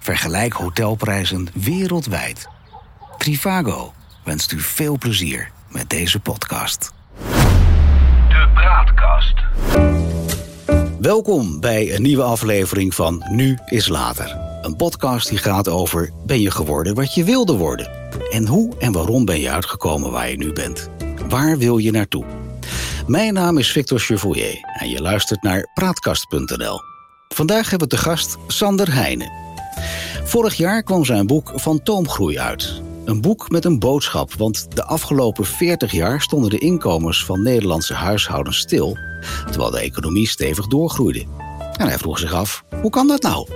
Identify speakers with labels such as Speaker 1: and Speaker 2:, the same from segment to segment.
Speaker 1: Vergelijk hotelprijzen wereldwijd. Trivago wenst u veel plezier met deze podcast.
Speaker 2: De Praatkast.
Speaker 1: Welkom bij een nieuwe aflevering van Nu is Later. Een podcast die gaat over ben je geworden wat je wilde worden? En hoe en waarom ben je uitgekomen waar je nu bent? Waar wil je naartoe? Mijn naam is Victor Chevoyer en je luistert naar Praatkast.nl. Vandaag hebben we te gast Sander Heijnen. Vorig jaar kwam zijn boek Fantoomgroei uit. Een boek met een boodschap, want de afgelopen 40 jaar stonden de inkomens van Nederlandse huishoudens stil, terwijl de economie stevig doorgroeide. En hij vroeg zich af, hoe kan dat nou?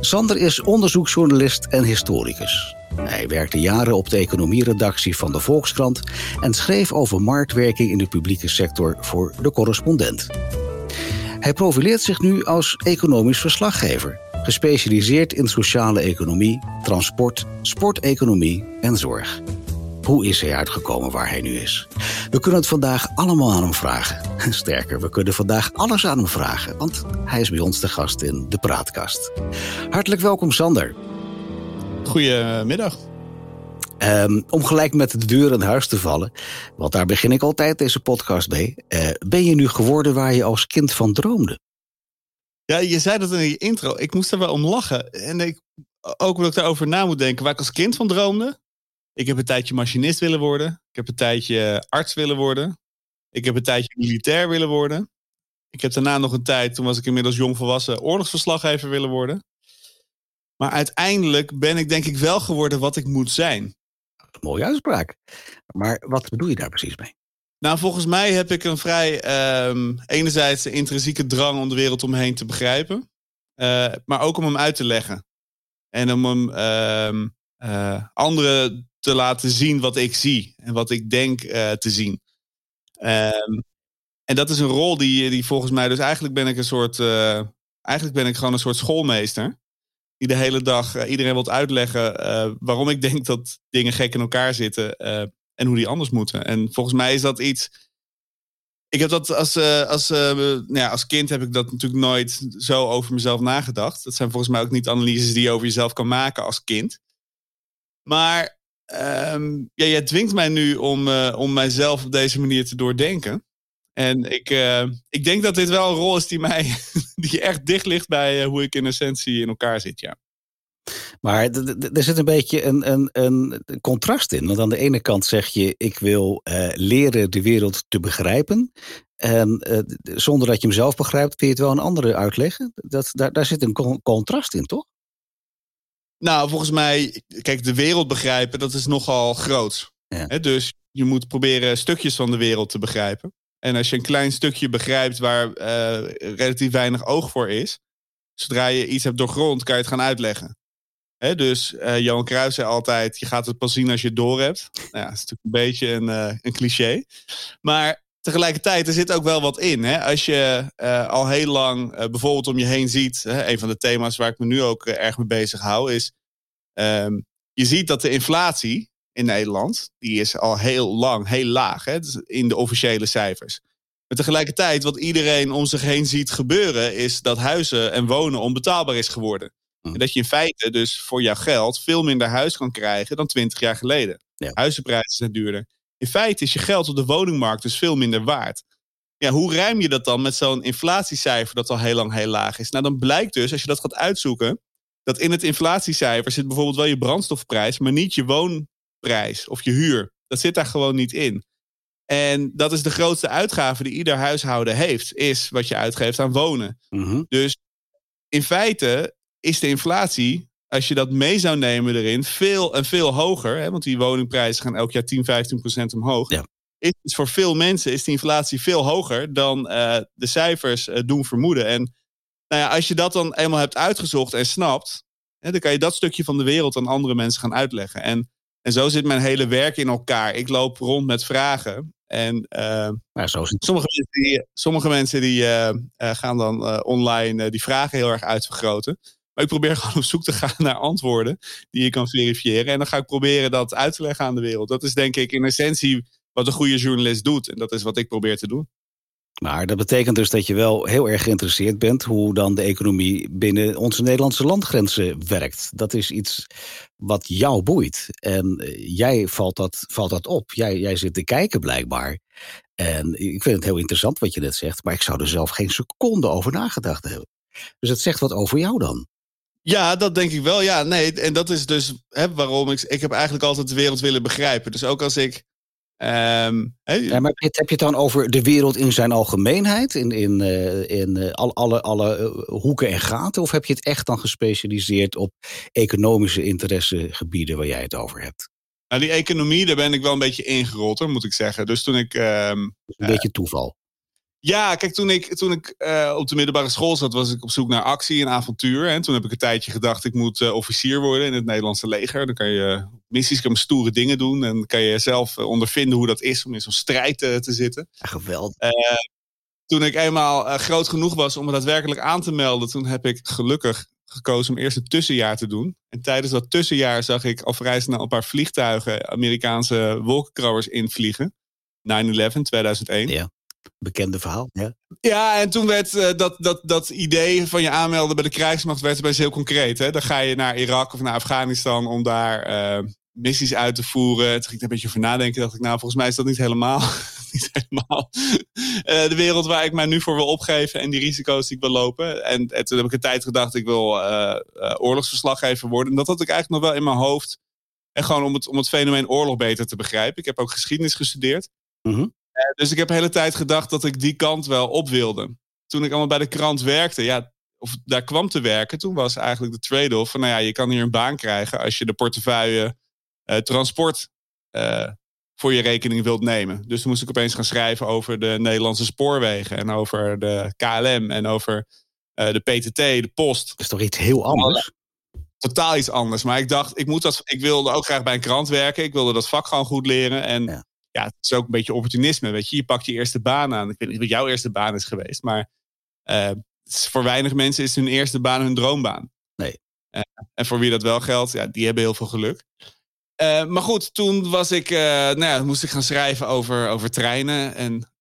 Speaker 1: Sander is onderzoeksjournalist en historicus. Hij werkte jaren op de economieredactie van de Volkskrant en schreef over marktwerking in de publieke sector voor de correspondent. Hij profileert zich nu als economisch verslaggever, gespecialiseerd in sociale economie, transport, sporteconomie en zorg. Hoe is hij uitgekomen waar hij nu is? We kunnen het vandaag allemaal aan hem vragen. Sterker, we kunnen vandaag alles aan hem vragen, want hij is bij ons de gast in de praatkast. Hartelijk welkom, Sander.
Speaker 3: Goedemiddag.
Speaker 1: Um, om gelijk met de deur in huis te vallen, want daar begin ik altijd deze podcast mee. Uh, ben je nu geworden waar je als kind van droomde?
Speaker 3: Ja, je zei dat in je intro. Ik moest er wel om lachen. En ik, ook omdat ik daarover na moet denken, waar ik als kind van droomde. Ik heb een tijdje machinist willen worden. Ik heb een tijdje arts willen worden. Ik heb een tijdje militair willen worden. Ik heb daarna nog een tijd, toen was ik inmiddels jong volwassen, oorlogsverslaggever willen worden. Maar uiteindelijk ben ik denk ik wel geworden wat ik moet zijn.
Speaker 1: Mooie uitspraak. Maar wat bedoel je daar precies mee?
Speaker 3: Nou, volgens mij heb ik een vrij, um, enerzijds de intrinsieke drang om de wereld om me heen te begrijpen. Uh, maar ook om hem uit te leggen. En om hem uh, uh, anderen te laten zien wat ik zie. En wat ik denk uh, te zien. Um, en dat is een rol die, die volgens mij, dus eigenlijk ben ik een soort, eigenlijk ben ik gewoon een soort schoolmeester die de hele dag iedereen wilt uitleggen waarom ik denk dat dingen gek in elkaar zitten en hoe die anders moeten. En volgens mij is dat iets. Ik heb dat als, als, nou ja, als kind heb ik dat natuurlijk nooit zo over mezelf nagedacht. Dat zijn volgens mij ook niet analyses die je over jezelf kan maken als kind. Maar um, ja, jij dwingt mij nu om, om mijzelf op deze manier te doordenken. En ik, ik denk dat dit wel een rol is die mij die echt dicht ligt bij hoe ik in essentie in elkaar zit, ja.
Speaker 1: Maar er zit een beetje een, een, een contrast in. Want aan de ene kant zeg je, ik wil uh, leren de wereld te begrijpen. En zonder dat je hem zelf begrijpt, kun je het wel een andere uitleggen. Dat, daar, daar zit een contrast in, toch?
Speaker 3: Nou, volgens mij, kijk, de wereld begrijpen, dat is nogal groot. Ja. dus je moet proberen stukjes van de wereld te begrijpen. En als je een klein stukje begrijpt waar uh, relatief weinig oog voor is, zodra je iets hebt doorgrond, kan je het gaan uitleggen. Dus uh, Johan Cruijff zei altijd, je gaat het pas zien als je het door hebt. Nou ja, dat is natuurlijk een beetje een, uh, een cliché. Maar tegelijkertijd, er zit ook wel wat in. Hè? Als je al heel lang bijvoorbeeld om je heen ziet, een van de thema's waar ik me nu ook erg mee bezig hou, is um, je ziet dat de inflatie, in Nederland. Die is al heel lang heel laag hè, in de officiële cijfers. Maar tegelijkertijd, wat iedereen om zich heen ziet gebeuren, is dat huizen en wonen onbetaalbaar is geworden. Hm. En dat je in feite dus voor jouw geld veel minder huis kan krijgen dan 20 jaar geleden. Ja. Huizenprijzen zijn duurder. In feite is je geld op de woningmarkt dus veel minder waard. Ja, hoe ruim je dat dan met zo'n inflatiecijfer dat al heel lang heel laag is? Nou, dan blijkt dus, als je dat gaat uitzoeken, dat in het inflatiecijfer zit bijvoorbeeld wel je brandstofprijs, maar niet je woon, prijs of je huur. Dat zit daar gewoon niet in. En dat is de grootste uitgave die ieder huishouden heeft, is wat je uitgeeft aan wonen.
Speaker 1: Mhm.
Speaker 3: Dus in feite is de inflatie, als je dat mee zou nemen erin, veel en veel hoger. Hè, want die woningprijzen gaan elk jaar 10, 15 procent omhoog.
Speaker 1: Ja.
Speaker 3: Is, dus voor veel mensen is die inflatie veel hoger dan uh, de cijfers uh, doen vermoeden. En nou ja, als je dat dan eenmaal hebt uitgezocht en snapt, hè, dan kan je dat stukje van de wereld aan andere mensen gaan uitleggen. En en zo zit mijn hele werk in elkaar. Ik loop rond met vragen. En uh,
Speaker 1: ja, zo
Speaker 3: sommige mensen die, sommige mensen die gaan dan online die vragen heel erg uitvergroten. Maar ik probeer gewoon op zoek te gaan naar antwoorden die je kan verifiëren. En dan ga ik proberen dat uit te leggen aan de wereld. Dat is denk ik in essentie wat een goede journalist doet. En dat is wat ik probeer te doen.
Speaker 1: Maar dat betekent dus dat je wel heel erg geïnteresseerd bent hoe dan de economie binnen onze Nederlandse landgrenzen werkt. Dat is iets wat jou boeit. En eh, jij valt dat, valt dat op. Jij, jij zit te kijken blijkbaar. En ik vind het heel interessant wat je net zegt, maar ik zou er zelf geen seconde over nagedacht hebben. Dus het zegt wat over jou dan.
Speaker 3: Ja, dat denk ik wel. Ja, nee. En dat is dus hè, waarom ik. Ik heb eigenlijk altijd de wereld willen begrijpen. Dus ook als ik
Speaker 1: Um, ja, maar heb je het dan over de wereld in zijn algemeenheid? In, in, uh, in uh, alle, alle uh, hoeken en gaten? Of heb je het echt dan gespecialiseerd op economische interessegebieden waar jij het over hebt?
Speaker 3: Nou, die economie, daar ben ik wel een beetje ingerold, hoor, moet ik zeggen. Dus toen ik. Um,
Speaker 1: een beetje toeval.
Speaker 3: Ja, kijk, toen ik, toen ik uh, op de middelbare school zat, was ik op zoek naar actie en avontuur. En toen heb ik een tijdje gedacht, ik moet uh, officier worden in het Nederlandse leger. Dan kan je missies, kan je stoere dingen doen. En kan je zelf uh, ondervinden hoe dat is om in zo'n strijd te zitten.
Speaker 1: Ja, geweldig.
Speaker 3: toen ik eenmaal groot genoeg was om me daadwerkelijk aan te melden, toen heb ik gelukkig gekozen om eerst een tussenjaar te doen. En tijdens dat tussenjaar zag ik al vrij snel een paar vliegtuigen, Amerikaanse wolkenkrabbers invliegen. 9-11, 2001.
Speaker 1: Ja bekende verhaal. Ja,
Speaker 3: ja en toen werd uh, dat, dat, dat idee van je aanmelden bij de krijgsmacht werd best heel concreet. Hè? Dan ga je naar Irak of naar Afghanistan om daar uh, missies uit te voeren. Toen ging ik een beetje over nadenken. dacht ik, nou, volgens mij is dat niet helemaal, niet helemaal uh, de wereld waar ik mij nu voor wil opgeven en die risico's die ik wil lopen. En, en toen heb ik een tijd gedacht, ik wil oorlogsverslaggever worden. En dat had ik eigenlijk nog wel in mijn hoofd. En gewoon om het, om het fenomeen oorlog beter te begrijpen. Ik heb ook geschiedenis gestudeerd. Mm -hmm. Eh, dus ik heb de hele tijd gedacht dat ik die kant wel op wilde. Toen ik allemaal bij de krant werkte, ja, of daar kwam te werken, toen was eigenlijk de trade-off van, nou ja, je kan hier een baan krijgen als je de portefeuille uh, transport uh, voor je rekening wilt nemen. Dus toen moest ik opeens gaan schrijven over de Nederlandse spoorwegen en over de KLM en over de PTT, de Post. Dat
Speaker 1: is toch iets heel anders?
Speaker 3: Totaal iets anders. Maar ik dacht, ik, moet dat, ik wilde ook graag bij een krant werken. Ik wilde dat vak gewoon goed leren. En ja ja, het is ook een beetje opportunisme. Weet je, je pakt je eerste baan aan. Ik weet niet wat jouw eerste baan is geweest, maar uh, voor weinig mensen is hun eerste baan hun droombaan.
Speaker 1: Nee.
Speaker 3: Uh, en voor wie dat wel geldt, ja, die hebben heel veel geluk. Uh, maar goed, toen was ik, nou ja, moest ik gaan schrijven over, over treinen. En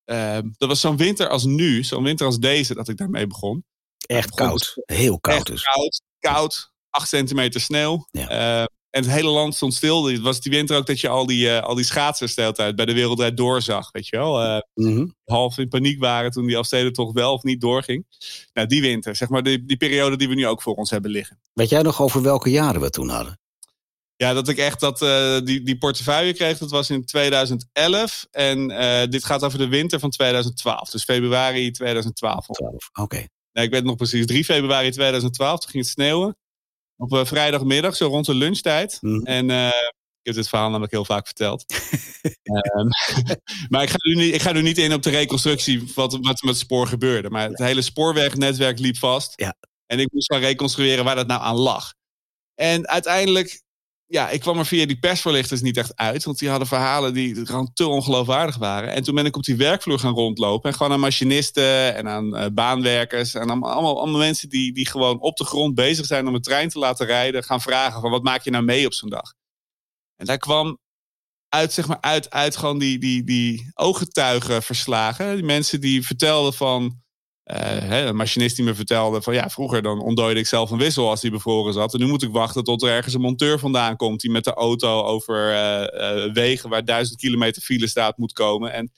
Speaker 3: dat was zo'n winter als nu, zo'n winter als deze, dat ik daarmee begon.
Speaker 1: Echt koud, heel koud. Echt
Speaker 3: dus. koud, koud, 8 centimeter sneeuw. Ja. En het hele land stond stil. Het was die winter ook dat je al die, uh, al die schaatsers uit bij de wereldrijd doorzag. Weet je wel? Uh, mm -hmm. Half in paniek waren toen die toch wel of niet doorging. Nou, die winter, zeg maar, die, die periode die we nu ook voor ons hebben liggen.
Speaker 1: Weet jij nog over welke jaren we toen hadden?
Speaker 3: Ja, dat ik echt dat, uh, die, die portefeuille kreeg, dat was in 2011. En dit gaat over de winter van 2012. Dus februari 2012.
Speaker 1: Oké. Okay.
Speaker 3: Nee, ik weet nog precies. 3 februari 2012, toen ging het sneeuwen. Op uh, vrijdagmiddag, zo rond de lunchtijd. Mm. En uh, ik heb dit verhaal namelijk heel vaak verteld. um, maar ik ga, nu niet, ik ga nu niet in op de reconstructie wat, wat met het spoor gebeurde. Maar het hele spoorwegnetwerk liep vast.
Speaker 1: Ja.
Speaker 3: En ik moest gaan reconstrueren waar dat nou aan lag. En uiteindelijk ja, ik kwam er via die persvoorlichters niet echt uit. Want die hadden verhalen die gewoon te ongeloofwaardig waren. En toen ben ik op die werkvloer gaan rondlopen. En gewoon aan machinisten en aan uh, baanwerkers. En allemaal, allemaal, allemaal, mensen die, die gewoon op de grond bezig zijn om een trein te laten rijden. Gaan vragen van wat maak je nou mee op zo'n dag? En daar kwam uit, zeg maar, uit, uit gewoon die, die, die ooggetuigenverslagen. Die mensen die vertelden van uh, een machinist die me vertelde van ja, vroeger dan ontdooide ik zelf een wissel als die bevroren zat. En nu moet ik wachten tot er ergens een monteur vandaan komt die met de auto over uh, uh, wegen waar duizend kilometer file staat moet komen. En,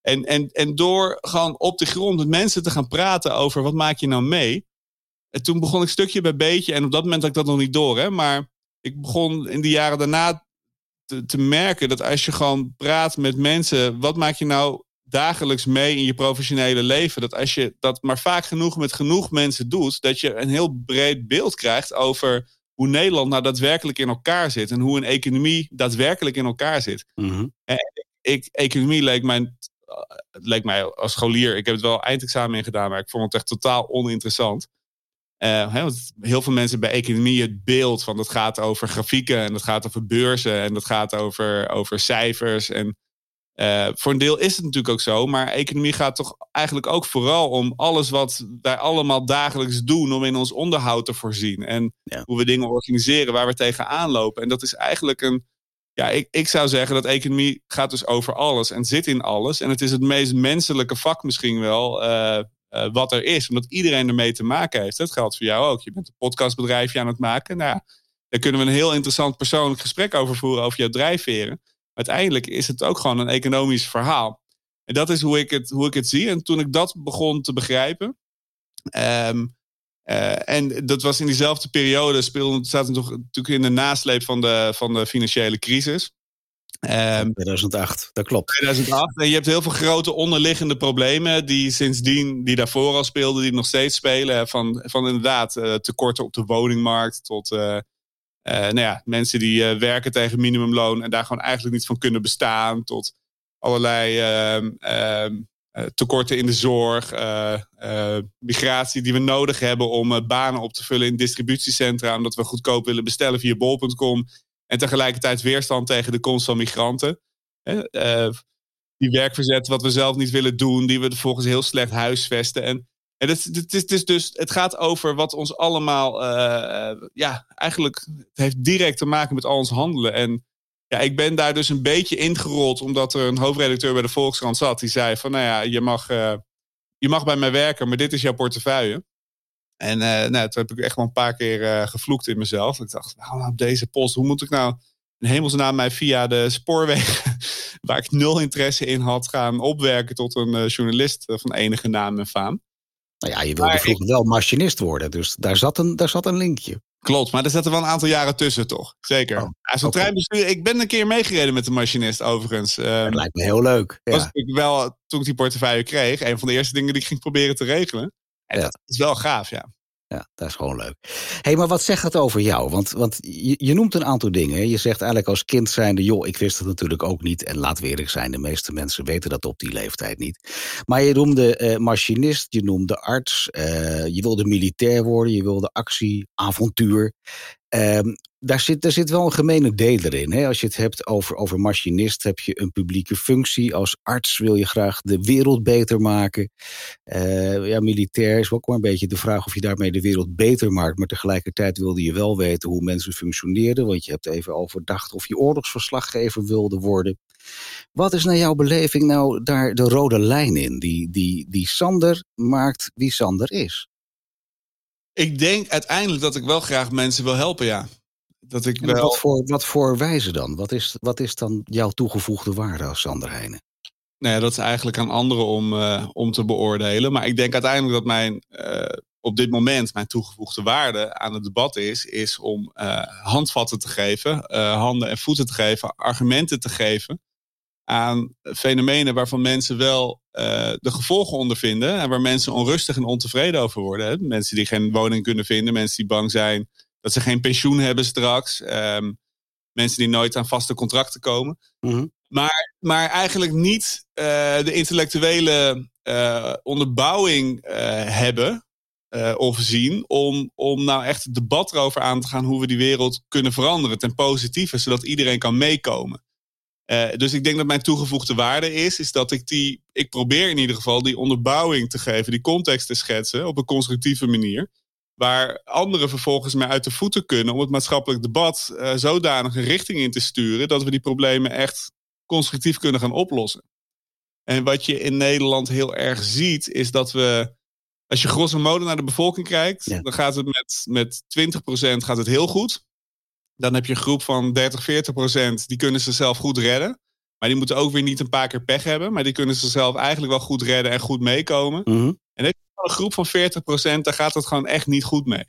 Speaker 3: en, en, en door gewoon op de grond met mensen te gaan praten over wat maak je nou mee. En toen begon ik stukje bij beetje en op dat moment had ik dat nog niet door. Hè, maar ik begon in de jaren daarna te, te merken dat als je gewoon praat met mensen, wat maak je nou dagelijks mee in je professionele leven. Dat als je dat maar vaak genoeg met genoeg mensen doet, dat je een heel breed beeld krijgt over hoe Nederland nou daadwerkelijk in elkaar zit en hoe een economie daadwerkelijk in elkaar zit. En ik, economie leek mij, leek mij als scholier, ik heb het wel eindexamen in gedaan, maar ik vond het echt totaal oninteressant. Uh, want heel veel mensen bij economie het beeld van dat gaat over grafieken en dat gaat over beurzen en dat gaat over, over cijfers en uh, voor een deel is het natuurlijk ook zo, maar economie gaat toch eigenlijk ook vooral om alles wat wij allemaal dagelijks doen om in ons onderhoud te voorzien. En hoe we dingen organiseren waar we tegenaan lopen. En dat is eigenlijk een, ja, ik, ik zou zeggen dat economie gaat dus over alles en zit in alles. En het is het meest menselijke vak misschien wel uh, uh, wat er is. Omdat iedereen ermee te maken heeft. Dat geldt voor jou ook. Je bent een podcastbedrijfje aan het maken. Nou, daar kunnen we een heel interessant persoonlijk gesprek over voeren over jouw drijfveren. Uiteindelijk is het ook gewoon een economisch verhaal. En dat is hoe ik het, hoe ik het zie. En toen ik dat begon te begrijpen. Um, uh, en dat was in diezelfde periode, speelde, zaten we natuurlijk in de nasleep van de, van de financiële crisis.
Speaker 1: Um, ehm, 2008, dat klopt.
Speaker 3: 2008. En je hebt heel veel grote onderliggende problemen die sindsdien, die daarvoor al speelden, die nog steeds spelen. Van, van inderdaad uh, tekorten op de woningmarkt tot uh, nou ja, mensen die werken tegen minimumloon en daar gewoon eigenlijk niet van kunnen bestaan. Tot allerlei ehm, ehm, eh, tekorten in de zorg, eh, eh, migratie die we nodig hebben om banen op te vullen in distributiecentra, omdat we goedkoop willen bestellen via bol.com. En tegelijkertijd weerstand tegen de komst van migranten. die werkverzet wat we zelf niet willen doen, die we vervolgens heel slecht huisvesten. En en het, is, dus, het gaat over wat ons allemaal, ja, eigenlijk, het heeft direct te maken met al ons handelen. En ja, ik ben daar dus een beetje ingerold, omdat er een hoofdredacteur bij de Volkskrant zat. Die zei van, nou ja, je mag, uh, je mag bij mij werken, maar dit is jouw portefeuille. En nou, toen heb ik echt wel een paar keer gevloekt in mezelf. Ik dacht, nou, op deze post, hoe moet ik nou in hemelsnaam mij via de spoorwegen, waar ik nul interesse in had, gaan opwerken tot een journalist van enige naam en faam.
Speaker 1: Nou ja, je wilde vroeger wel machinist worden, dus daar zat een, daar zat een linkje.
Speaker 3: Klopt, maar er zitten wel een aantal jaren tussen, toch? Zeker. Oh, Zo'n okay. treinbestuur. Ik ben een keer meegereden met de machinist, overigens.
Speaker 1: Um, dat lijkt me heel leuk.
Speaker 3: Ja. Was ik wel, toen ik die portefeuille kreeg, een van de eerste dingen die ik ging proberen te regelen. En ja. dat is wel gaaf, ja.
Speaker 1: Ja, dat is gewoon leuk. Hey, maar wat zegt het over jou? Want, want je, je, noemt een aantal dingen. Je zegt eigenlijk als kind zijnde... joh, ik wist het natuurlijk ook niet. En laat we eerlijk zijn, de meeste mensen weten dat op die leeftijd niet. Maar je noemde uh, machinist, je noemde arts... Uh, je wilde militair worden, je wilde actie, avontuur. Um, daar zit, daar zit wel een gemene deler in. Hè? Als je het hebt over, over machinist, heb je een publieke functie. Als arts wil je graag de wereld beter maken. Uh, ja, militair is ook maar een beetje de vraag of je daarmee de wereld beter maakt. Maar tegelijkertijd wilde je wel weten hoe mensen functioneerden. Want je hebt even overdacht of je oorlogsverslaggever wilde worden. Wat is naar jouw beleving nou daar de rode lijn in? Die, die, die Sander maakt wie Sander is.
Speaker 3: Ik denk uiteindelijk dat ik wel graag mensen wil helpen, ja. Dat ik wel...
Speaker 1: wat, voor, wat voor wijze dan? Wat is, wat is dan jouw toegevoegde waarde als Sander Heijnen?
Speaker 3: Nou ja, dat is eigenlijk aan anderen om, uh, om te beoordelen. Maar ik denk uiteindelijk dat mijn, uh, op dit moment mijn toegevoegde waarde aan het debat is, is om uh, handvatten te geven, handen en voeten te geven, argumenten te geven aan fenomenen waarvan mensen wel de gevolgen ondervinden en waar mensen onrustig en ontevreden over worden. Hè? Mensen die geen woning kunnen vinden, mensen die bang zijn dat ze geen pensioen hebben straks. Um, mensen die nooit aan vaste contracten komen. Mm maar, maar eigenlijk niet uh, de intellectuele uh, onderbouwing hebben of zien om, om nou echt het debat erover aan te gaan hoe we die wereld kunnen veranderen ten positieve, zodat iedereen kan meekomen. Dus ik denk dat mijn toegevoegde waarde is, is dat ik die, ik probeer in ieder geval die onderbouwing te geven, die context te schetsen op een constructieve manier waar anderen vervolgens mee uit de voeten kunnen om het maatschappelijk debat uh, zodanig een richting in te sturen dat we die problemen echt constructief kunnen gaan oplossen. En wat je in Nederland heel erg ziet, is dat we, als je grosso modo naar de bevolking kijkt, dan gaat het met, met 20% gaat het heel goed. Dan heb je een groep van 30, 40% die kunnen zichzelf goed redden. Maar die moeten ook weer niet een paar keer pech hebben. Maar die kunnen zichzelf eigenlijk wel goed redden en goed meekomen. Mm -hmm. En een groep van 40%, daar gaat het gewoon echt niet goed mee.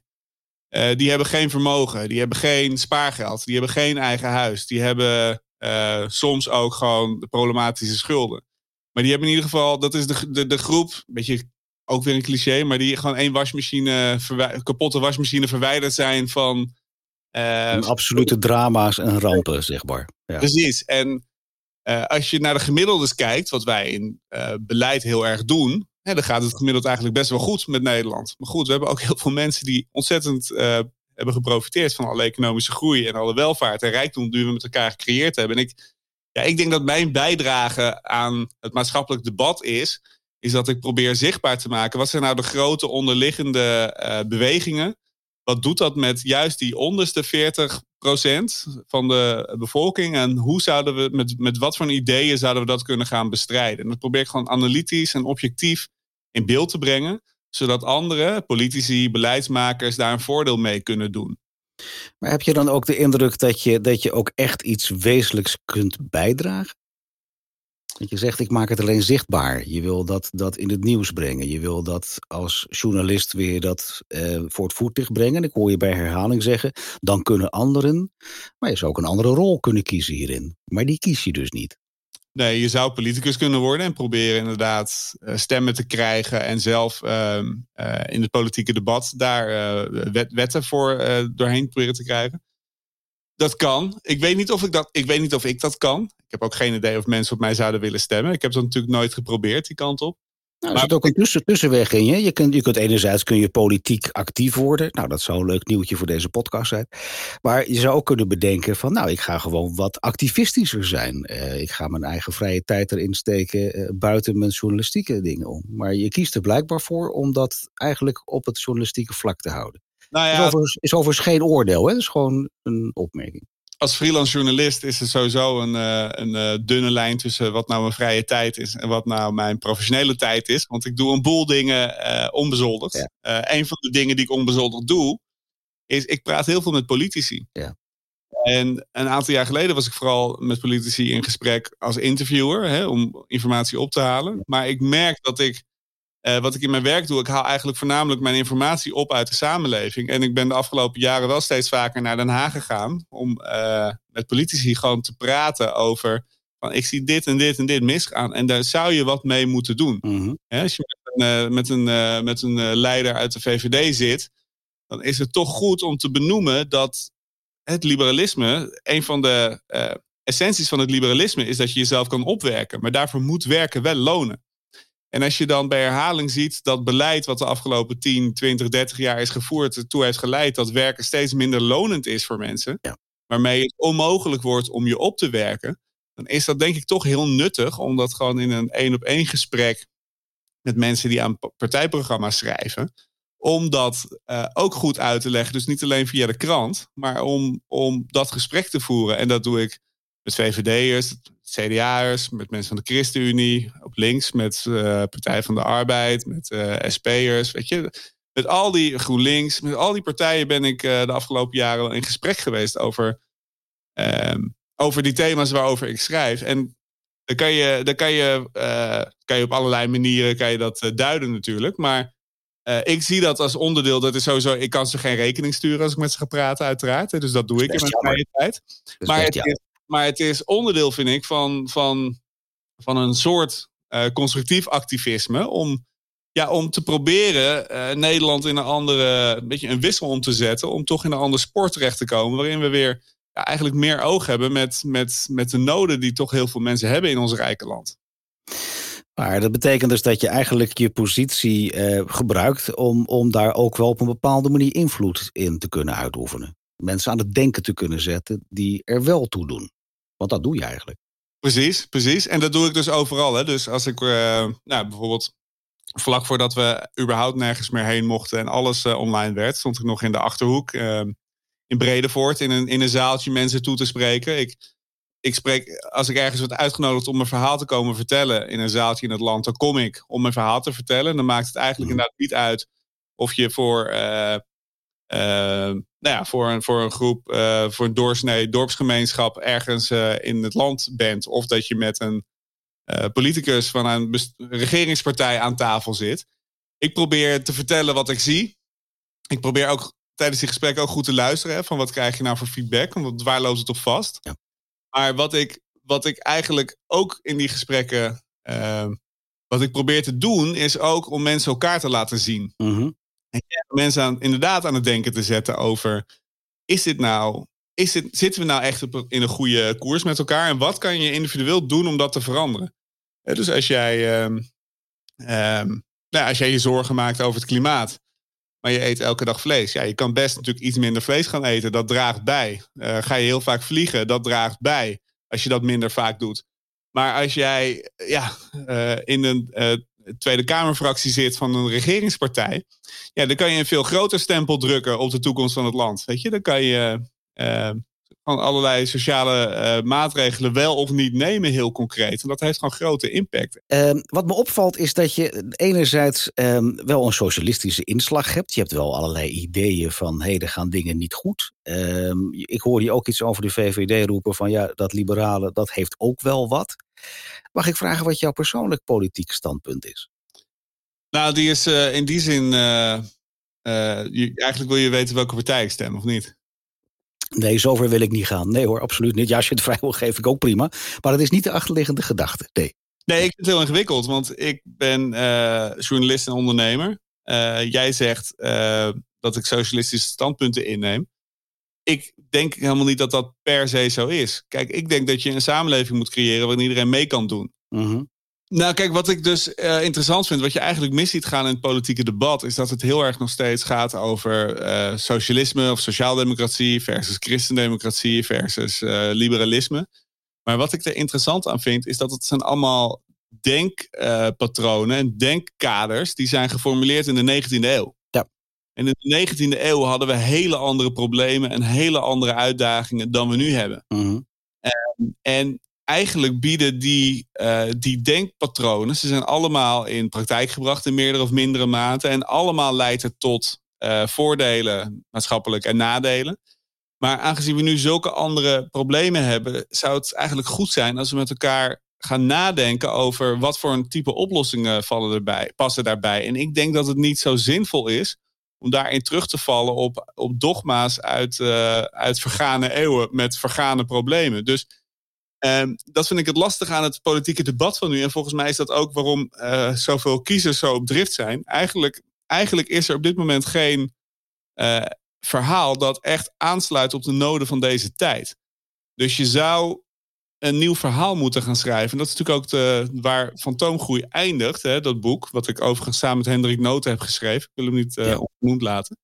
Speaker 3: Uh, die hebben geen vermogen, die hebben geen spaargeld, die hebben geen eigen huis. Die hebben uh, soms ook gewoon problematische schulden. Maar die hebben in ieder geval, dat is de, de, de groep, een beetje ook weer een cliché, maar die gewoon één wasmachine, kapotte wasmachine verwijderd zijn van.
Speaker 1: Uh, absolute drama's en rampen, zeg maar.
Speaker 3: Ja. Precies. En als je naar de gemiddeldes kijkt, wat wij in beleid heel erg doen, ja, dan gaat het gemiddeld eigenlijk best wel goed met Nederland. Maar goed, we hebben ook heel veel mensen die ontzettend hebben geprofiteerd van alle economische groei en alle welvaart en rijkdom die we met elkaar gecreëerd hebben. En ik, ja, ik denk dat mijn bijdrage aan het maatschappelijk debat is, is dat ik probeer zichtbaar te maken. Wat zijn nou de grote onderliggende bewegingen? Wat doet dat met juist die onderste 40% van de bevolking. En hoe zouden we, met, met wat voor ideeën zouden we dat kunnen gaan bestrijden? En dat probeer ik gewoon analytisch en objectief in beeld te brengen. Zodat andere politici, beleidsmakers daar een voordeel mee kunnen doen.
Speaker 1: Maar heb je dan ook de indruk dat je, dat je ook echt iets wezenlijks kunt bijdragen? Want je zegt, ik maak het alleen zichtbaar. Je wil dat, dat in het nieuws brengen. Je wil dat als journalist weer dat eh, voor het voetlicht brengen. Ik hoor je bij herhaling zeggen, dan kunnen anderen... Maar je zou ook een andere rol kunnen kiezen hierin. Maar die kies je dus niet.
Speaker 3: Nee, je zou politicus kunnen worden en proberen inderdaad uh, stemmen te krijgen en zelf uh, uh, in het politieke debat daar eh, wet, wetten voor doorheen proberen te krijgen. Dat kan. Ik weet, niet of ik dat, ik weet niet of ik dat kan. Ik heb ook geen idee of mensen op mij zouden willen stemmen. Ik heb dat natuurlijk nooit geprobeerd, die kant op.
Speaker 1: Nou, er zit ook een tussen, tussenweg in je. Je kunt, je kunt enerzijds kun je politiek actief worden. Nou, dat zou een leuk nieuwtje voor deze podcast zijn. Maar je zou ook kunnen bedenken van... nou, ik ga gewoon wat activistischer zijn. Uh, ik ga mijn eigen vrije tijd erin steken... Uh, buiten mijn journalistieke dingen om. Maar je kiest er blijkbaar voor om dat eigenlijk op het journalistieke vlak te houden. Nou ja, is, overigens, is overigens geen oordeel, hè? Het is gewoon een opmerking
Speaker 3: als freelance journalist is er sowieso een, uh, een uh, dunne lijn tussen wat nou mijn vrije tijd is en wat nou mijn professionele tijd is. Want ik doe een boel dingen uh, onbezoldigd. Ja. een van de dingen die ik onbezoldigd doe, is ik praat heel veel met politici. Ja. En een aantal jaar geleden was ik vooral met politici in gesprek als interviewer, hè, om informatie op te halen. Maar ik merk dat ik uh, wat ik in mijn werk doe, ik haal eigenlijk voornamelijk mijn informatie op uit de samenleving. En ik ben de afgelopen jaren wel steeds vaker naar Den Haag gegaan om uh, met politici gewoon te praten over. Van, ik zie dit en dit en dit misgaan. En daar zou je wat mee moeten doen. Mm -hmm. als je met een, uh, met een, met een leider uit de VVD zit, dan is het toch goed om te benoemen dat het liberalisme, een van de essenties van het liberalisme, is dat je jezelf kan opwerken. Maar daarvoor moet werken wel lonen. En als je dan bij herhaling ziet dat beleid wat de afgelopen 10, 20, 30 jaar is gevoerd, ertoe heeft geleid dat werken steeds minder lonend is voor mensen, ja. waarmee het onmogelijk wordt om je op te werken, dan is dat denk ik toch heel nuttig om dat gewoon in een één op één gesprek met mensen die aan partijprogramma's schrijven, om dat uh, ook goed uit te leggen. Dus niet alleen via de krant, maar om, om dat gesprek te voeren. En dat doe ik met VVD'ers, CDA'ers, met mensen van de ChristenUnie, op links met uh, Partij van de Arbeid, met uh, SP'ers, weet je. Met al die GroenLinks, met al die partijen ben ik uh, de afgelopen jaren wel in gesprek geweest over, um, over die thema's waarover ik schrijf. En dan kan je, dan kan je, kan je op allerlei manieren kan je dat duiden natuurlijk, maar ik zie dat als onderdeel. Dat is sowieso. Ik kan ze geen rekening sturen als ik met ze ga praten, uiteraard. Dus dat doe ik in mijn vrije tijd. Maar het is, maar het is onderdeel, vind ik, van, van, van een soort uh, constructief activisme. Om, ja, om te proberen uh, Nederland in een andere, beetje een wissel om te zetten. Om toch in een ander sport terecht te komen. Waarin we weer ja, eigenlijk meer oog hebben met, met, met de noden die toch heel veel mensen hebben in ons rijke land.
Speaker 1: Maar dat betekent dus dat je eigenlijk je positie eh, gebruikt om, om daar ook wel op een bepaalde manier invloed in te kunnen uitoefenen. Mensen aan het denken te kunnen zetten die er wel toe doen. Want dat doe je eigenlijk.
Speaker 3: Precies, precies. En dat doe ik dus overal. Hè. Dus als ik uh, nou, bijvoorbeeld vlak voordat we überhaupt nergens meer heen mochten en alles uh, online werd, stond ik nog in de achterhoek uh, in Bredevoort in een, in een zaaltje mensen toe te spreken. Ik, ik spreek, als ik ergens word uitgenodigd om mijn verhaal te komen vertellen in een zaaltje in het land, dan kom ik om mijn verhaal te vertellen. En dan maakt het eigenlijk mm. inderdaad niet uit of je voor uh, nou ja, voor, een, voor een groep, uh, voor een doorsnee dorpsgemeenschap ergens uh, in het land bent. Of dat je met een politicus van een regeringspartij aan tafel zit. Ik probeer te vertellen wat ik zie. Ik probeer ook tijdens die gesprekken ook goed te luisteren. Hè, van wat krijg je nou voor feedback? Want waar loopt het op vast? Ja. Maar wat ik, wat ik eigenlijk ook in die gesprekken. wat ik probeer te doen, is ook om mensen elkaar te laten zien. Mm mensen aan, inderdaad aan het denken te zetten over: is dit nou. Is dit, zitten we nou echt op, in een goede koers met elkaar? En wat kan je individueel doen om dat te veranderen? dus als jij, um, um, nou, als jij je zorgen maakt over het klimaat, maar je eet elke dag vlees. Ja, je kan best natuurlijk iets minder vlees gaan eten. Dat draagt bij. Uh, ga je heel vaak vliegen, dat draagt bij. Als je dat minder vaak doet. Maar als jij ja, uh, in een uh, Tweede Kamerfractie zit van een regeringspartij. Ja, dan kan je een veel groter stempel drukken op de toekomst van het land. Weet je, dan kan je. Uh, van allerlei sociale uh, maatregelen wel of niet nemen, heel concreet. En dat heeft gewoon grote impact.
Speaker 1: Um, wat me opvalt is dat je enerzijds um, wel een socialistische inslag hebt. Je hebt wel allerlei ideeën van, hé, hey, er gaan dingen niet goed. Um, ik hoor je ook iets over de VVD roepen van, ja, dat liberale, dat heeft ook wel wat. Mag ik vragen wat jouw persoonlijk politiek standpunt is?
Speaker 3: Nou, die is uh, in die zin. Uh, je, eigenlijk wil je weten welke partij ik stem, of niet?
Speaker 1: Nee, zover wil ik niet gaan. Nee hoor, absoluut niet. Ja, als je het vrij wil, geef ik ook prima. Maar dat is niet de achterliggende gedachte. Nee.
Speaker 3: Nee, ik vind het heel ingewikkeld, want ik ben uh, journalist en ondernemer. Uh, jij zegt uh, dat ik socialistische standpunten inneem. Ik denk helemaal niet dat dat per se zo is. Kijk, ik denk dat je een samenleving moet creëren waarin iedereen mee kan doen.
Speaker 1: Mm
Speaker 3: nou, kijk, wat ik dus uh, interessant vind, wat je eigenlijk mis ziet gaan in het politieke debat, is dat het heel erg nog steeds gaat over uh, socialisme of sociaaldemocratie versus christendemocratie versus uh, liberalisme. Maar wat ik er interessant aan vind, is dat het zijn allemaal denkpatronen en denkkaders die zijn geformuleerd in de 19e eeuw.
Speaker 1: Ja.
Speaker 3: En in de 19e eeuw hadden we hele andere problemen en hele andere uitdagingen dan we nu hebben.
Speaker 1: Mm
Speaker 3: en, en eigenlijk bieden die, uh, die denkpatronen, ze zijn allemaal in praktijk gebracht in meerdere of mindere mate. En allemaal leidt het tot uh, voordelen, maatschappelijk en nadelen. Maar aangezien we nu zulke andere problemen hebben, zou het eigenlijk goed zijn als we met elkaar gaan nadenken over wat voor een type oplossingen vallen erbij, passen daarbij. En ik denk dat het niet zo zinvol is om daarin terug te vallen op, op dogma's uit, uh, uit vergane eeuwen met vergane problemen. Dus Um, dat vind ik het lastig aan het politieke debat van nu. En volgens mij is dat ook waarom uh, zoveel kiezers zo op drift zijn. Eigenlijk, eigenlijk is er op dit moment geen uh, verhaal dat echt aansluit op de noden van deze tijd. Dus je zou een nieuw verhaal moeten gaan schrijven. En dat is natuurlijk ook de, waar Fantoomgroei eindigt, hè, dat boek. Wat ik overigens samen met Hendrik Noten heb geschreven. Ik wil hem niet uh, ja. laten.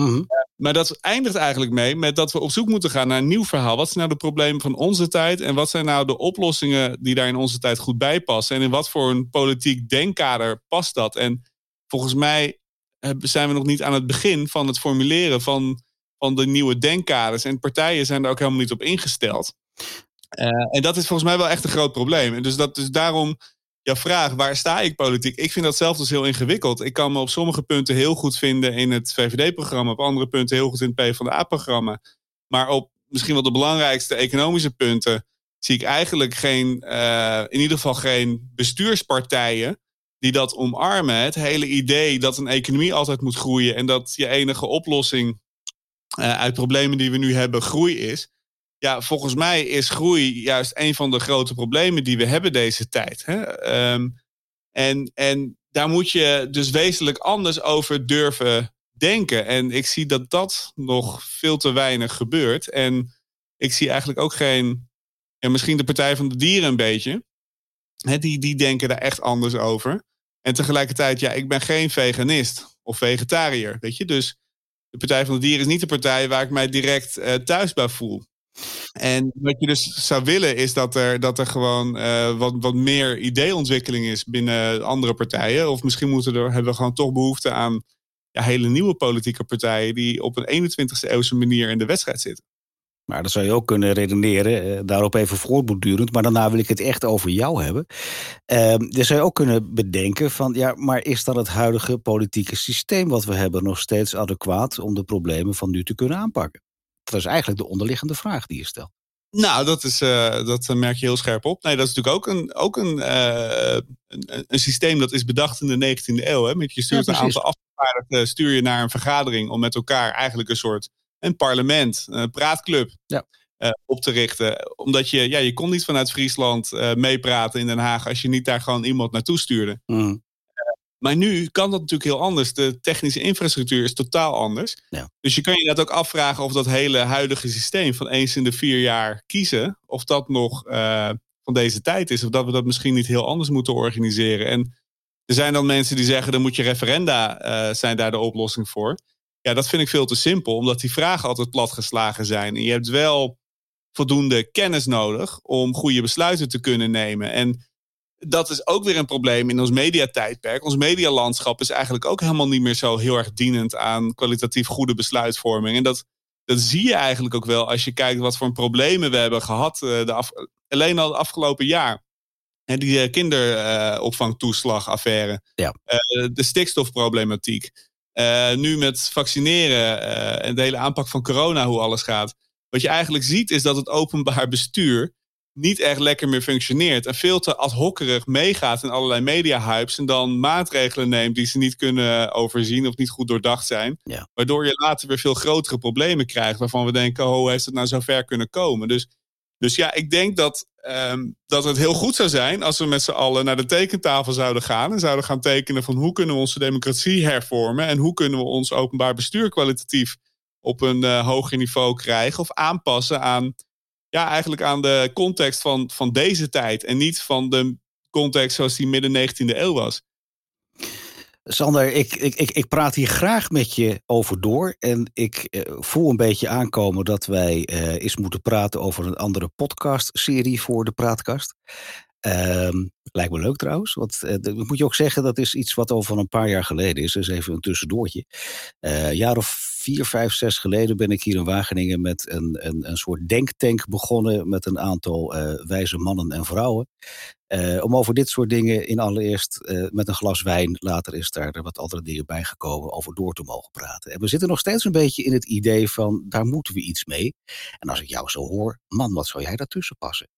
Speaker 1: Mm -hmm.
Speaker 3: Maar dat eindigt eigenlijk mee met dat we op zoek moeten gaan naar een nieuw verhaal. Wat zijn nou de problemen van onze tijd? En wat zijn nou de oplossingen die daar in onze tijd goed bij passen? En in wat voor een politiek denkkader past dat? En volgens mij zijn we nog niet aan het begin van het formuleren van, van de nieuwe denkkaders. En partijen zijn daar ook helemaal niet op ingesteld. Uh, en dat is volgens mij wel echt een groot probleem. En dus, dat, dus daarom jouw vraag, waar sta ik politiek? Ik vind dat zelf dus heel ingewikkeld. Ik kan me op sommige punten heel goed vinden in het VVD-programma, op andere punten heel goed in het PvdA-programma. Maar op misschien wel de belangrijkste economische punten zie ik eigenlijk geen, uh, in ieder geval geen bestuurspartijen die dat omarmen. Het hele idee dat een economie altijd moet groeien en dat je enige oplossing uh, uit problemen die we nu hebben groei is. Ja, volgens mij is groei juist een van de grote problemen die we hebben deze tijd. Hè? Um, en, en daar moet je dus wezenlijk anders over durven denken. En ik zie dat dat nog veel te weinig gebeurt. En ik zie eigenlijk ook geen. Ja, misschien de Partij van de Dieren een beetje. Hè, die, die denken daar echt anders over. En tegelijkertijd, ja, ik ben geen veganist of vegetariër. Weet je, dus de Partij van de Dieren is niet de partij waar ik mij direct uh, thuis bij voel. En wat je dus zou willen is dat er, dat er gewoon uh, wat, wat meer ideeontwikkeling is binnen andere partijen. Of misschien moeten er, hebben we gewoon toch behoefte aan ja, hele nieuwe politieke partijen die op een 21ste eeuwse manier in de wedstrijd zitten.
Speaker 1: Maar dat zou je ook kunnen redeneren, eh, daarop even voortbordurend. Maar daarna wil ik het echt over jou hebben. Uh, dus zou je ook kunnen bedenken van, ja, maar is dan het huidige politieke systeem wat we hebben nog steeds adequaat om de problemen van nu te kunnen aanpakken? Dat is eigenlijk de onderliggende vraag die je stelt.
Speaker 3: Nou, dat, is, uh, dat merk je heel scherp op. Nee, dat is natuurlijk ook een, ook een, uh, een, een, systeem dat is bedacht in de 19e eeuw. Hè? Met je stuurt ja, een aantal afgevaardigden, stuur je naar een vergadering om met elkaar eigenlijk een soort een parlement, een praatclub
Speaker 1: ja.
Speaker 3: uh, op te richten. Omdat je, ja, je kon niet vanuit Friesland meepraten in Den Haag als je niet daar gewoon iemand naartoe stuurde.
Speaker 1: Mm.
Speaker 3: Maar nu kan dat natuurlijk heel anders. De technische infrastructuur is totaal anders.
Speaker 1: Ja.
Speaker 3: Dus je kan je dat ook afvragen of dat hele huidige systeem van eens in de vier jaar kiezen, of dat nog uh, van deze tijd is. Of dat we dat misschien niet heel anders moeten organiseren. En er zijn dan mensen die zeggen, dan moet je referenda uh, zijn daar de oplossing voor. Ja, dat vind ik veel te simpel, omdat die vragen altijd platgeslagen zijn. En je hebt wel voldoende kennis nodig om goede besluiten te kunnen nemen. En dat is ook weer een probleem in ons mediatijdperk. Ons medialandschap is eigenlijk ook helemaal niet meer zo heel erg dienend aan kwalitatief goede besluitvorming. En dat dat zie je eigenlijk ook wel als je kijkt wat voor problemen we hebben gehad de af, alleen al het afgelopen jaar. En die kinderopvangtoeslagaffaire.
Speaker 1: Ja.
Speaker 3: de stikstofproblematiek. nu met vaccineren en de hele aanpak van corona, hoe alles gaat. Wat je eigenlijk ziet is dat het openbaar bestuur niet echt lekker meer functioneert. En veel te ad hockerig meegaat in allerlei media-hypes. En dan maatregelen neemt die ze niet kunnen overzien of niet goed doordacht zijn.
Speaker 1: Ja.
Speaker 3: Waardoor je later weer veel grotere problemen krijgt. Waarvan we denken, oh, hoe heeft het nou zo ver kunnen komen? Dus, dus ja, ik denk dat, um, dat het heel goed zou zijn als we met z'n allen naar de tekentafel zouden gaan. En zouden gaan tekenen van hoe kunnen we onze democratie hervormen. En hoe kunnen we ons openbaar bestuur kwalitatief op een uh, hoger niveau krijgen. Of aanpassen aan ja, eigenlijk aan de context van, van deze tijd. En niet van de context zoals die midden 19e eeuw was.
Speaker 1: Sander, ik, ik, ik, ik praat hier graag met je over door. En ik eh, voel een beetje aankomen dat wij eh, eens moeten praten over een andere podcast-serie voor de Praatkast. Um, lijkt me leuk trouwens. Want dat moet je ook zeggen, dat is iets wat al van een paar jaar geleden is. Dus even een tussendoortje. Uh, jaar of vier, vijf, zes geleden ben ik hier in Wageningen met een, een, een soort denktank begonnen. Met een aantal uh, wijze mannen en vrouwen. om over dit soort dingen in allereerst met een glas wijn, later is daar wat andere dingen bij gekomen, over door te mogen praten. En we zitten nog steeds een beetje in het idee van daar moeten we iets mee. En als ik jou zo hoor, man, wat zou jij daartussen passen?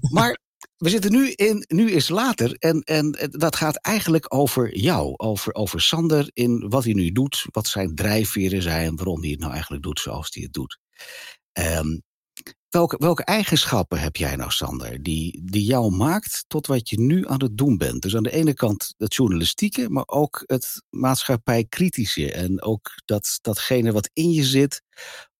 Speaker 1: Maar we zitten nu in Nu is Later. En, en dat gaat eigenlijk over jou. Over, over Sander in wat hij nu doet. Wat zijn drijfveren zijn. Waarom hij het nou eigenlijk doet zoals hij het doet. Um, welke, welke eigenschappen heb jij nou, Sander, die, die jou maakt tot wat je nu aan het doen bent? Dus aan de ene kant het journalistieke, maar ook het maatschappijkritische. En ook dat, datgene wat in je zit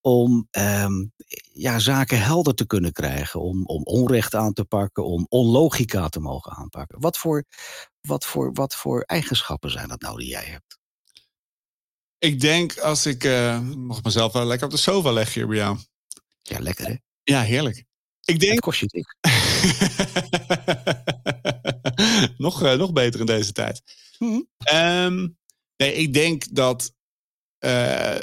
Speaker 1: om um, ja, zaken helder te kunnen krijgen, om, om onrecht aan te pakken, om onlogica te mogen aanpakken. Wat voor, wat, voor, wat voor eigenschappen zijn dat nou die jij hebt?
Speaker 3: Ik denk als ik uh, mag mezelf wel lekker op de sofa leggen hier bij jou.
Speaker 1: Ja, lekker hè?
Speaker 3: Ja, heerlijk. Ik denk... Het
Speaker 1: kost je dik.
Speaker 3: nog, uh, nog beter in deze tijd. Mm um, nee, ik denk dat uh,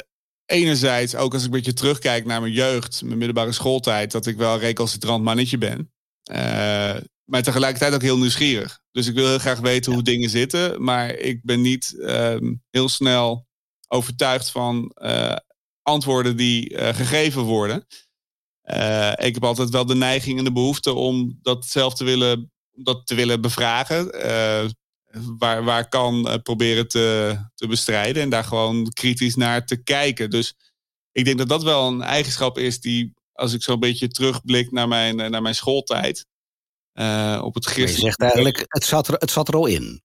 Speaker 3: enerzijds, ook als ik een beetje terugkijk naar mijn jeugd, mijn middelbare schooltijd, dat ik wel een recalcitrant mannetje ben. Uh, maar tegelijkertijd ook heel nieuwsgierig. Dus ik wil heel graag weten hoe dingen zitten. Maar ik ben niet uh, heel snel overtuigd van uh, antwoorden die uh, gegeven worden. ik heb altijd wel de neiging en de behoefte om dat zelf te willen, dat te willen bevragen waar, waar kan uh, proberen te, te bestrijden. En daar gewoon kritisch naar te kijken. Dus ik denk dat dat wel een eigenschap is die, als ik zo'n beetje terugblik naar mijn, eh, naar mijn schooltijd. Uh, op het
Speaker 1: Je zegt eigenlijk, het zat, er, het zat er al in.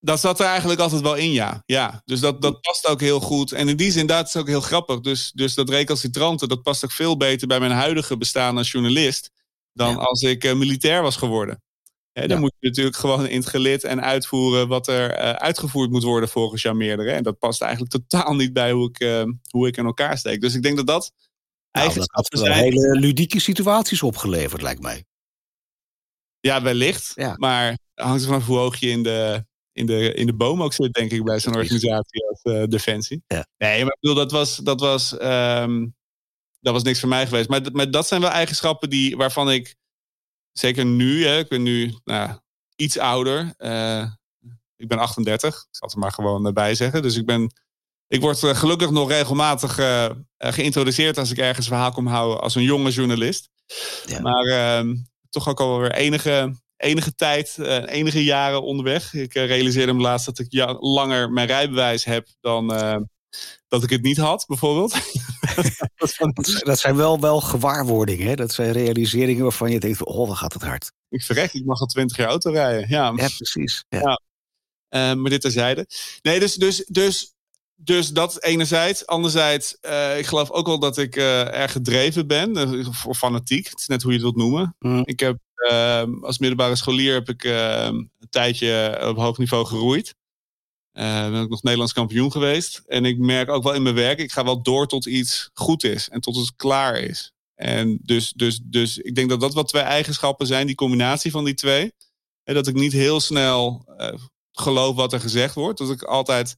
Speaker 3: Dat zat er eigenlijk altijd wel in, ja. ja. Dus dat, dat past ook heel goed. En in die zin, dat is ook heel grappig. Dus, dus dat recalcitrante, dat past ook veel beter bij mijn huidige bestaan als journalist. dan als ik uh, militair was geworden dan moet je natuurlijk gewoon in het gelid en uitvoeren wat er uh, uitgevoerd moet worden volgens jou meerdere. En dat past eigenlijk totaal niet bij hoe ik, uh, hoe ik in elkaar steek. Dus ik denk dat dat
Speaker 1: nou. Dat had wel hele ludieke situaties opgeleverd, lijkt mij.
Speaker 3: Ja, wellicht. Ja. Maar hangt er vanaf hoe hoog je in de, in de, in de boom ook zit, denk ik, bij zo'n organisatie als uh, Defensie.
Speaker 1: Ja.
Speaker 3: Nee, maar ik bedoel, dat was, dat, was, um, dat was niks voor mij geweest. Maar, maar dat zijn wel eigenschappen die, waarvan ik zeker nu, hè, ik ben nu nou, iets ouder. Uh, ik ben 38, ik zal het er maar gewoon bij zeggen. Dus ik ben. Ik word uh, gelukkig nog regelmatig uh, geïntroduceerd als ik ergens verhaal kom houden als een jonge journalist. Ja. Maar ehm, toch ook alweer enige, enige tijd, enige jaren onderweg. Ik realiseerde me laatst dat ik langer mijn rijbewijs heb dan dat ik het niet had, bijvoorbeeld.
Speaker 1: dat zijn wel, wel gewaarwordingen. Hè? Dat zijn realiseringen waarvan je denkt: oh, dan gaat het hard.
Speaker 3: Ik verrek, ik mag al twintig jaar auto rijden. Ja,
Speaker 1: ja precies. Ja. ja.
Speaker 3: Uh, maar dit terzijde. Nee, dus, dus, dus, dus dat enerzijds. Anderzijds, uh, ik geloof ook wel dat ik uh, erg gedreven ben. Of fanatiek. Het is net hoe je het wilt noemen. Mm. Ik heb ehm, als middelbare scholier heb ik ehm, een tijdje op hoog niveau geroeid. Uh, ben ik nog Nederlands kampioen geweest. En ik merk ook wel in mijn werk, ik ga wel door tot iets goed is en tot het klaar is. En dus, dus, dus ik denk dat dat wat twee eigenschappen zijn, die combinatie van die twee. En dat ik niet heel snel uh, geloof wat er gezegd wordt. Dat ik altijd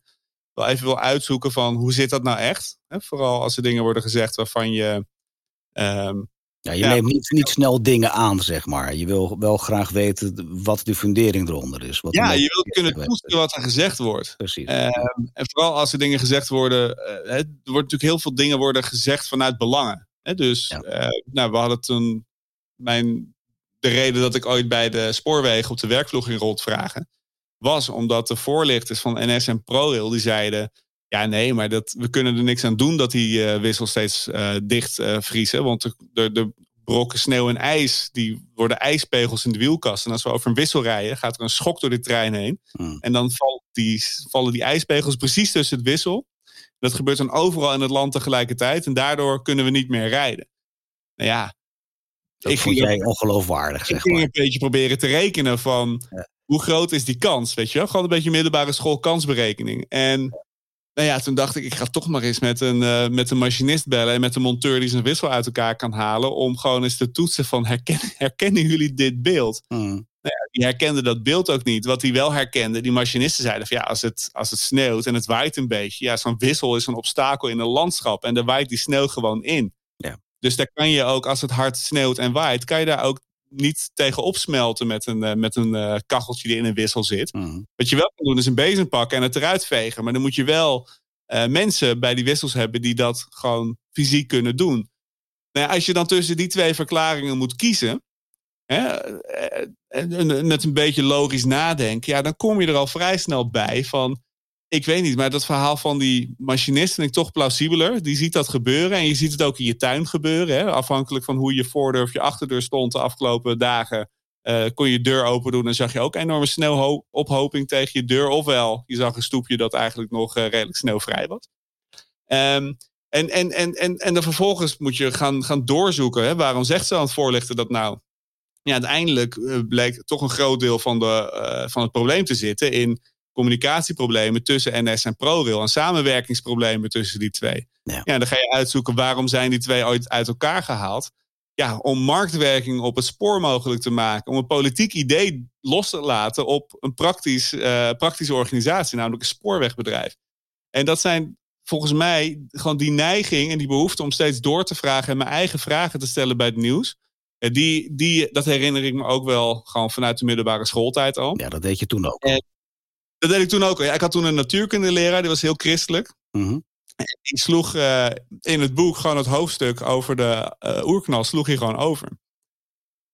Speaker 3: wel even wil uitzoeken van hoe zit dat nou echt. Vooral als er dingen worden gezegd waarvan je...
Speaker 1: Ehm, ja, je neemt niet, niet snel dingen aan, zeg maar. Je wil wel graag weten wat de fundering eronder is. Wat
Speaker 3: ja, je wilt kunnen toetsen wat er gezegd wordt.
Speaker 1: Precies.
Speaker 3: Ehm, en vooral als er dingen gezegd worden... Uh, er wordt natuurlijk heel veel dingen worden gezegd vanuit belangen. Hè? Dus uh, nou, we hadden toen... Mijn, de reden dat ik ooit bij de spoorwegen op de werkvloer ging rondvragen... was omdat de voorlichters van NS en ProRail die zeiden... Ja, nee, maar dat, we kunnen er niks aan doen dat die uh, wissels steeds uh, dicht uh, vriezen. Want de, de, de, brokken sneeuw en ijs, die worden ijspegels in de wielkast. En als we over een wissel rijden, gaat er een schok door de trein heen. Hmm. En dan valt die, vallen die ijspegels precies tussen het wissel. Dat gebeurt dan overal in het land tegelijkertijd. En daardoor kunnen we niet meer rijden. Nou ja.
Speaker 1: Dat ik vond jij ongeloofwaardig, zeg
Speaker 3: ik ging een beetje proberen te rekenen van... Ja. Hoe groot is die kans, weet je wel? Gewoon een beetje middelbare school kansberekening. En nou ja, toen dacht ik, ik ga toch maar eens met een, uh, met een machinist bellen en met een monteur die zijn wissel uit elkaar kan halen. Om gewoon eens te toetsen van herkennen, herkennen jullie dit beeld?
Speaker 1: Hmm.
Speaker 3: Nou ja, die herkende dat beeld ook niet. Wat die wel herkende, die machinisten zeiden van ja, als het, als het sneeuwt en het waait een beetje. Ja, zo'n wissel is een obstakel in een landschap en daar waait die sneeuw gewoon in.
Speaker 1: Ja.
Speaker 3: Dus daar kan je ook, als het hard sneeuwt en waait, kan je daar ook niet tegen opsmelten met een, uh, met een uh, kacheltje die in een wissel zit.
Speaker 1: Mm.
Speaker 3: Wat je wel kan doen is een bezem pakken en het eruit vegen. Maar dan moet je wel uh, mensen bij die wissels hebben die dat gewoon fysiek kunnen doen. Nou ja, als je dan tussen die twee verklaringen moet kiezen, hè, en met een beetje logisch nadenken, ja, dan kom je er al vrij snel bij van ik weet niet, maar dat verhaal van die machinist vind ik toch plausibeler. Die ziet dat gebeuren en je ziet het ook in je tuin gebeuren. Hè? Afhankelijk van hoe je voordeur of je achterdeur stond de afgelopen dagen. Uh, kon je deur open doen en zag je ook enorme sneeuwophoping tegen je deur. Ofwel, je zag een stoepje dat eigenlijk nog uh, redelijk sneeuwvrij was. Um, en, en, en, en, en dan vervolgens moet je gaan, gaan doorzoeken. Hè? Waarom zegt ze aan het voorlichten dat nou? Ja, uiteindelijk uh, bleek toch een groot deel van, de, van het probleem te zitten in communicatieproblemen tussen NS en ProRail en samenwerkingsproblemen tussen die twee.
Speaker 1: Ja.
Speaker 3: ja, dan ga je uitzoeken waarom zijn die twee ooit uit elkaar gehaald. Ja, om marktwerking op het spoor mogelijk te maken. Om een politiek idee los te laten op een praktisch, uh, praktische organisatie, namelijk een spoorwegbedrijf. En dat zijn volgens mij gewoon die neiging en die behoefte om steeds door te vragen en mijn eigen vragen te stellen bij het nieuws. Die, die, dat herinner ik me ook wel gewoon vanuit de middelbare schooltijd al.
Speaker 1: Ja, dat deed je toen ook.
Speaker 3: En, dat deed ik toen ook. Ja, ik had toen een natuurkundeleraar, die was heel christelijk.
Speaker 1: Mm -hmm.
Speaker 3: En die sloeg uh, in het boek gewoon het hoofdstuk over de uh, oerknal, sloeg hij gewoon over.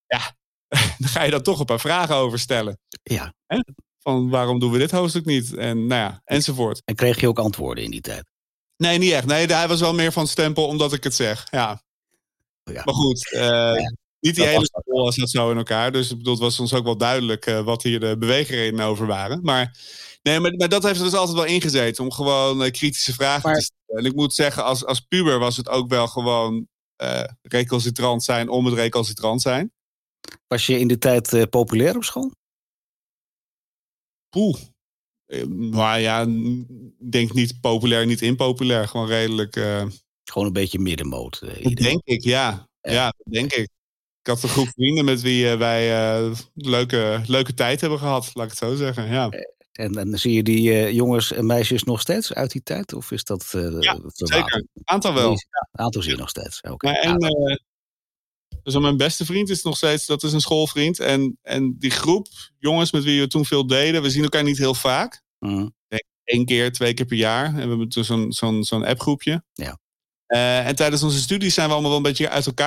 Speaker 3: Ja, dan ga je dan toch een paar vragen over stellen.
Speaker 1: Ja.
Speaker 3: Hè? Van waarom doen we dit hoofdstuk niet? En nou ja, enzovoort.
Speaker 1: En kreeg je ook antwoorden in die tijd?
Speaker 3: Nee, niet echt. Nee, hij was wel meer van stempel omdat ik het zeg. Ja.
Speaker 1: ja.
Speaker 3: Maar goed, uh, ja. Niet die hele school was dat zo in elkaar. Dus ik bedoel, het was ons ook wel duidelijk uh, wat hier de beweegredenen over waren. Maar, nee, maar, maar, dat heeft er dus altijd wel ingezeten. Om gewoon uh, kritische vragen maar, te stellen. En ik moet zeggen, als, als puber was het ook wel gewoon uh, recalcitrant zijn om het recalcitrant zijn.
Speaker 1: Was je in die tijd populair op school?
Speaker 3: Poeh. Maar ja, denk niet populair, niet impopulair. Gewoon redelijk...
Speaker 1: Gewoon een beetje middenmoot.
Speaker 3: denk ik, ja. Ja, ja dat denk ik. Ik had een groep vrienden met wie wij uh, leuke, leuke tijd hebben gehad, laat ik het zo zeggen. Ja.
Speaker 1: En, en zie je die uh, jongens en meisjes nog steeds uit die tijd? Of is dat uh,
Speaker 3: ja, zeker. Een aantal wel.
Speaker 1: Een aantal zie je nog steeds. Okay.
Speaker 3: en, dus mijn beste vriend is nog steeds, dat is een schoolvriend. En, en die groep jongens met wie we toen veel deden, we zien elkaar niet heel vaak.
Speaker 1: Mm.
Speaker 3: Eén keer, twee keer per jaar. En we hebben toen zo'n zo'n zo'n appgroepje.
Speaker 1: Ja.
Speaker 3: en tijdens onze studies zijn we allemaal wel een beetje uit elkaar